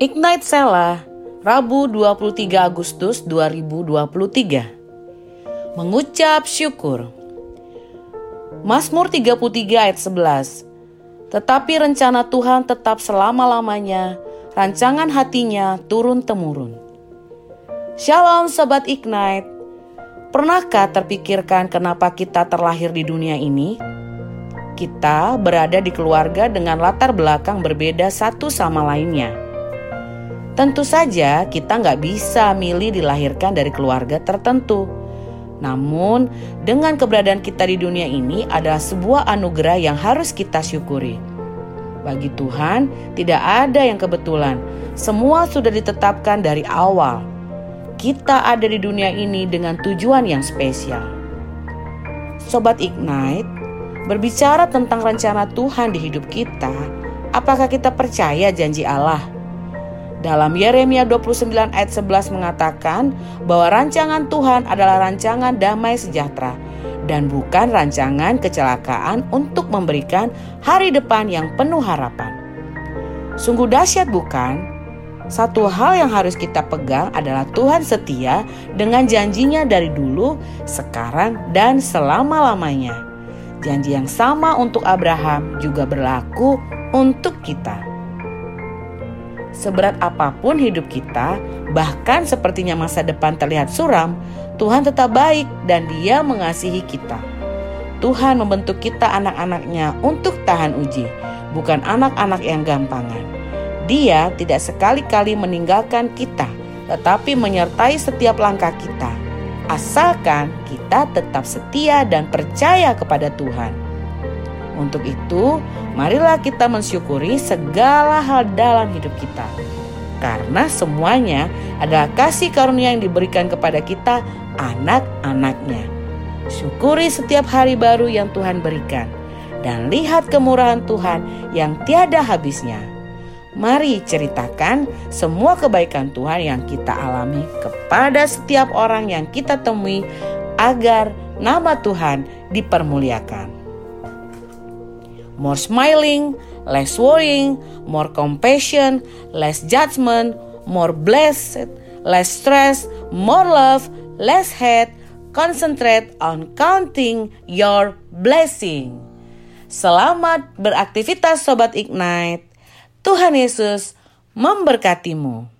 Ignite Sela, Rabu 23 Agustus 2023. Mengucap syukur. Mazmur 33 ayat 11. Tetapi rencana Tuhan tetap selama-lamanya, rancangan hatinya turun-temurun. Shalom Sobat Ignite. Pernahkah terpikirkan kenapa kita terlahir di dunia ini? Kita berada di keluarga dengan latar belakang berbeda satu sama lainnya Tentu saja kita nggak bisa milih dilahirkan dari keluarga tertentu. Namun, dengan keberadaan kita di dunia ini adalah sebuah anugerah yang harus kita syukuri. Bagi Tuhan, tidak ada yang kebetulan. Semua sudah ditetapkan dari awal. Kita ada di dunia ini dengan tujuan yang spesial. Sobat Ignite, berbicara tentang rencana Tuhan di hidup kita, apakah kita percaya janji Allah? Dalam Yeremia 29 ayat 11 mengatakan bahwa rancangan Tuhan adalah rancangan damai sejahtera dan bukan rancangan kecelakaan untuk memberikan hari depan yang penuh harapan. Sungguh dahsyat bukan? Satu hal yang harus kita pegang adalah Tuhan setia dengan janjinya dari dulu, sekarang, dan selama-lamanya. Janji yang sama untuk Abraham juga berlaku untuk kita. Seberat apa pun hidup kita, bahkan sepertinya masa depan terlihat suram, Tuhan tetap baik dan Dia mengasihi kita. Tuhan membentuk kita anak-anaknya untuk tahan uji, bukan anak-anak yang gampangan. Dia tidak sekali-kali meninggalkan kita, tetapi menyertai setiap langkah kita. Asalkan kita tetap setia dan percaya kepada Tuhan. Untuk itu, marilah kita mensyukuri segala hal dalam hidup kita. Karena semuanya adalah kasih karunia yang diberikan kepada kita anak-anaknya. Syukuri setiap hari baru yang Tuhan berikan dan lihat kemurahan Tuhan yang tiada habisnya. Mari ceritakan semua kebaikan Tuhan yang kita alami kepada setiap orang yang kita temui agar nama Tuhan dipermuliakan more smiling, less worrying, more compassion, less judgment, more blessed, less stress, more love, less hate. Concentrate on counting your blessing. Selamat beraktivitas Sobat Ignite. Tuhan Yesus memberkatimu.